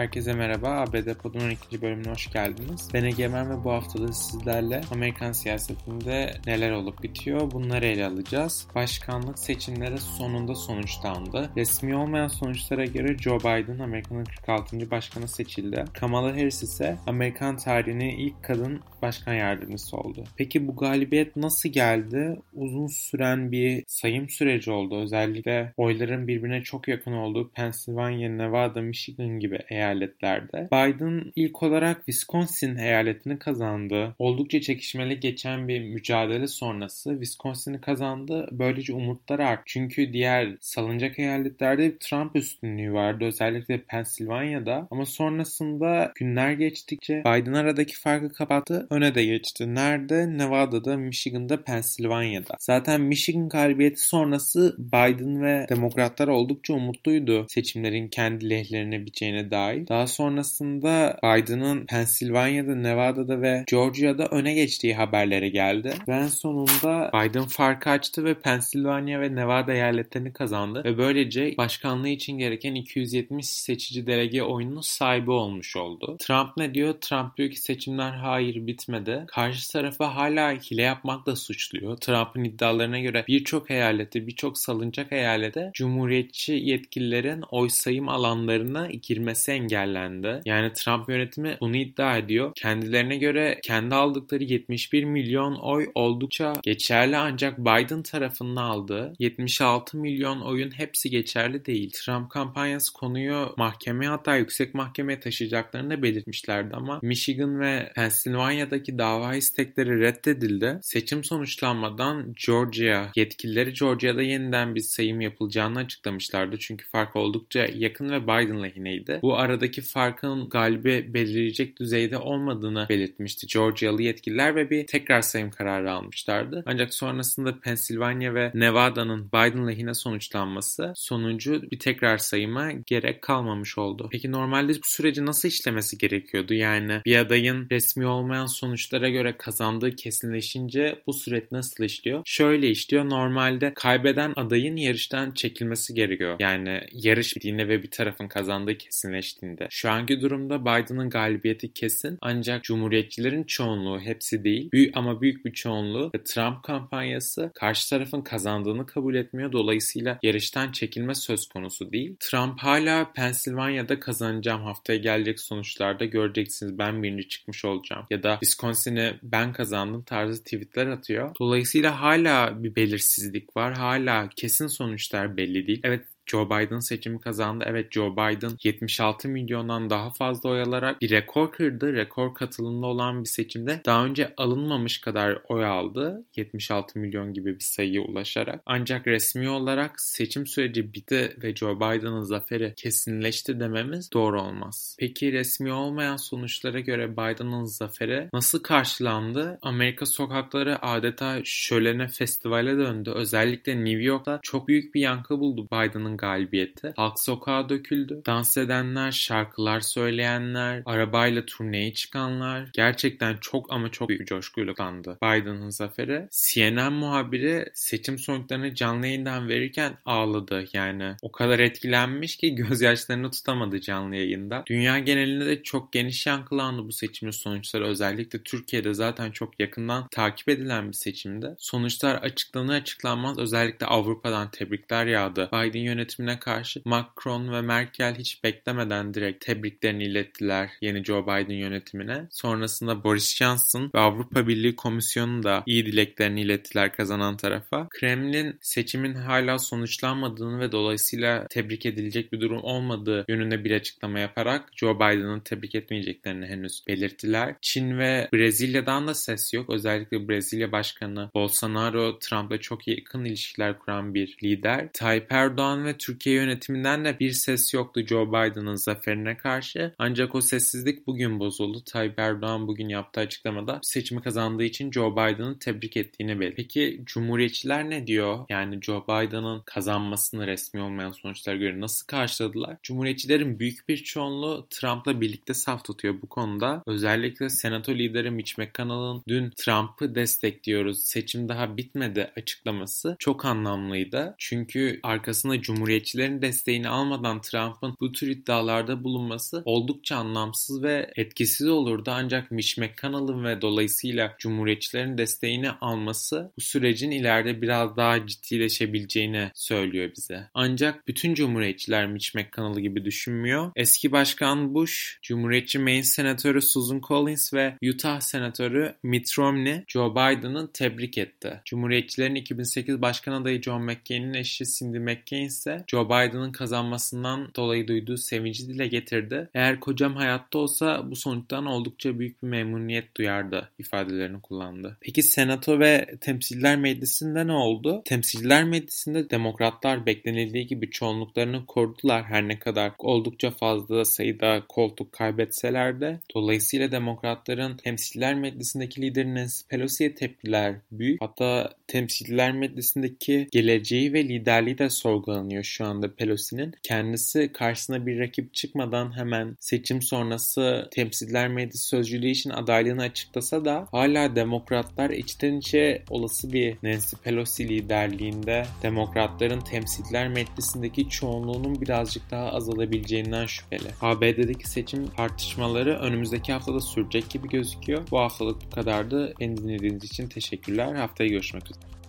Herkese merhaba. ABD Pod'un 12. bölümüne hoş geldiniz. Ben Egemen ve bu haftada sizlerle Amerikan siyasetinde neler olup bitiyor bunları ele alacağız. Başkanlık seçimleri sonunda sonuçlandı. Resmi olmayan sonuçlara göre Joe Biden Amerika'nın 46. başkanı seçildi. Kamala Harris ise Amerikan tarihinin ilk kadın başkan yardımcısı oldu. Peki bu galibiyet nasıl geldi? Uzun süren bir sayım süreci oldu. Özellikle oyların birbirine çok yakın olduğu Pennsylvania, Nevada, Michigan gibi eyaletlerde. Biden ilk olarak Wisconsin eyaletini kazandı. Oldukça çekişmeli geçen bir mücadele sonrası Wisconsin'i kazandı. Böylece umutlar arttı. Çünkü diğer salınacak eyaletlerde Trump üstünlüğü vardı. Özellikle Pennsylvania'da. Ama sonrasında günler geçtikçe Biden aradaki farkı kapattı. Öne de geçti. Nerede? Nevada'da, Michigan'da, Pennsylvania'da. Zaten Michigan galibiyeti sonrası Biden ve demokratlar oldukça umutluydu seçimlerin kendi lehlerine biteceğine dair dahil. Daha sonrasında Biden'ın Pennsylvania'da, Nevada'da ve Georgia'da öne geçtiği haberleri geldi. Ve en sonunda Biden farkı açtı ve Pennsylvania ve Nevada eyaletlerini kazandı. Ve böylece başkanlığı için gereken 270 seçici delege oyunun sahibi olmuş oldu. Trump ne diyor? Trump diyor ki seçimler hayır bitmedi. Karşı tarafı hala hile yapmakla suçluyor. Trump'ın iddialarına göre birçok eyalette, birçok salıncak eyalete Cumhuriyetçi yetkililerin oy sayım alanlarına girmesi engellendi. Yani Trump yönetimi bunu iddia ediyor. Kendilerine göre kendi aldıkları 71 milyon oy oldukça geçerli ancak Biden tarafının aldığı 76 milyon oyun hepsi geçerli değil. Trump kampanyası konuyu mahkemeye hatta yüksek mahkemeye taşıyacaklarını belirtmişlerdi ama Michigan ve Pennsylvania'daki dava istekleri reddedildi. Seçim sonuçlanmadan Georgia yetkilileri Georgia'da yeniden bir sayım yapılacağını açıklamışlardı. Çünkü fark oldukça yakın ve Biden lehineydi. Bu aradaki farkın galibi belirleyecek düzeyde olmadığını belirtmişti Georgialı yetkililer ve bir tekrar sayım kararı almışlardı. Ancak sonrasında Pennsylvania ve Nevada'nın Biden lehine sonuçlanması sonucu bir tekrar sayıma gerek kalmamış oldu. Peki normalde bu süreci nasıl işlemesi gerekiyordu? Yani bir adayın resmi olmayan sonuçlara göre kazandığı kesinleşince bu süreç nasıl işliyor? Şöyle işliyor. Normalde kaybeden adayın yarıştan çekilmesi gerekiyor. Yani yarış bittiğinde ve bir tarafın kazandığı kesinleşti şeklinde. Şu anki durumda Biden'ın galibiyeti kesin ancak Cumhuriyetçilerin çoğunluğu hepsi değil büyük ama büyük bir çoğunluğu ve Trump kampanyası karşı tarafın kazandığını kabul etmiyor. Dolayısıyla yarıştan çekilme söz konusu değil. Trump hala Pennsylvania'da kazanacağım haftaya gelecek sonuçlarda göreceksiniz ben birinci çıkmış olacağım ya da Wisconsin'i ben kazandım tarzı tweetler atıyor. Dolayısıyla hala bir belirsizlik var. Hala kesin sonuçlar belli değil. Evet Joe Biden seçimi kazandı. Evet Joe Biden 76 milyondan daha fazla oy alarak bir rekor kırdı. Rekor katılımlı olan bir seçimde daha önce alınmamış kadar oy aldı. 76 milyon gibi bir sayıya ulaşarak. Ancak resmi olarak seçim süreci bitti ve Joe Biden'ın zaferi kesinleşti dememiz doğru olmaz. Peki resmi olmayan sonuçlara göre Biden'ın zaferi nasıl karşılandı? Amerika sokakları adeta şölene festivale döndü. Özellikle New York'ta çok büyük bir yankı buldu Biden'ın galibiyeti. Halk sokağa döküldü. Dans edenler, şarkılar söyleyenler, arabayla turneye çıkanlar gerçekten çok ama çok büyük coşkuyla kandı Biden'ın zaferi. CNN muhabiri seçim sonuçlarını canlı yayından verirken ağladı. Yani o kadar etkilenmiş ki gözyaşlarını tutamadı canlı yayında. Dünya genelinde de çok geniş yankılandı bu seçimin sonuçları. Özellikle Türkiye'de zaten çok yakından takip edilen bir seçimde. Sonuçlar açıklanır açıklanmaz özellikle Avrupa'dan tebrikler yağdı. Biden yönetimi yönetimine karşı Macron ve Merkel hiç beklemeden direkt tebriklerini ilettiler yeni Joe Biden yönetimine. Sonrasında Boris Johnson ve Avrupa Birliği Komisyonu da iyi dileklerini ilettiler kazanan tarafa. Kremlin seçimin hala sonuçlanmadığını ve dolayısıyla tebrik edilecek bir durum olmadığı yönünde bir açıklama yaparak Joe Biden'ı tebrik etmeyeceklerini henüz belirttiler. Çin ve Brezilya'dan da ses yok. Özellikle Brezilya Başkanı Bolsonaro Trump'la çok yakın ilişkiler kuran bir lider. Tayyip Erdoğan ve Türkiye yönetiminden de bir ses yoktu Joe Biden'ın zaferine karşı. Ancak o sessizlik bugün bozuldu. Tayyip Erdoğan bugün yaptığı açıklamada seçimi kazandığı için Joe Biden'ı tebrik ettiğini belirtti. Peki Cumhuriyetçiler ne diyor? Yani Joe Biden'ın kazanmasını resmi olmayan sonuçlara göre nasıl karşıladılar? Cumhuriyetçilerin büyük bir çoğunluğu Trump'la birlikte saf tutuyor bu konuda. Özellikle Senato lideri Mitch McConnell'ın dün Trump'ı destekliyoruz, seçim daha bitmedi açıklaması çok anlamlıydı. Çünkü arkasında Cumhuriyetçiler Cumhuriyetçilerin desteğini almadan Trump'ın bu tür iddialarda bulunması oldukça anlamsız ve etkisiz olurdu ancak Mitch McConnell'ın ve dolayısıyla Cumhuriyetçilerin desteğini alması bu sürecin ileride biraz daha ciddileşebileceğini söylüyor bize. Ancak bütün Cumhuriyetçiler Mitch McConnell gibi düşünmüyor. Eski Başkan Bush, Cumhuriyetçi Maine Senatörü Susan Collins ve Utah Senatörü Mitt Romney, Joe Biden'ı tebrik etti. Cumhuriyetçilerin 2008 Başkan adayı John McCain'in eşi Cindy McCain ise Joe Biden'ın kazanmasından dolayı duyduğu sevinci dile getirdi. Eğer kocam hayatta olsa bu sonuçtan oldukça büyük bir memnuniyet duyardı ifadelerini kullandı. Peki Senato ve Temsiller Meclisi'nde ne oldu? Temsiller Meclisi'nde demokratlar beklenildiği gibi çoğunluklarını korudular her ne kadar oldukça fazla sayıda koltuk kaybetseler de. Dolayısıyla demokratların Temsiller Meclisi'ndeki lideri Nancy Pelosi'ye tepkiler büyük. Hatta Temsiller Meclisi'ndeki geleceği ve liderliği de sorgulanıyor şu anda Pelosi'nin. Kendisi karşısına bir rakip çıkmadan hemen seçim sonrası Temsiller Meclisi sözcülüğü için adaylığını açıklasa da hala demokratlar içten içe olası bir Nancy Pelosi liderliğinde demokratların Temsiller Meclisi'ndeki çoğunluğunun birazcık daha azalabileceğinden şüpheli. ABD'deki seçim tartışmaları önümüzdeki haftada sürecek gibi gözüküyor. Bu haftalık bu kadardı. Beni dinlediğiniz için teşekkürler. Haftaya görüşmek üzere.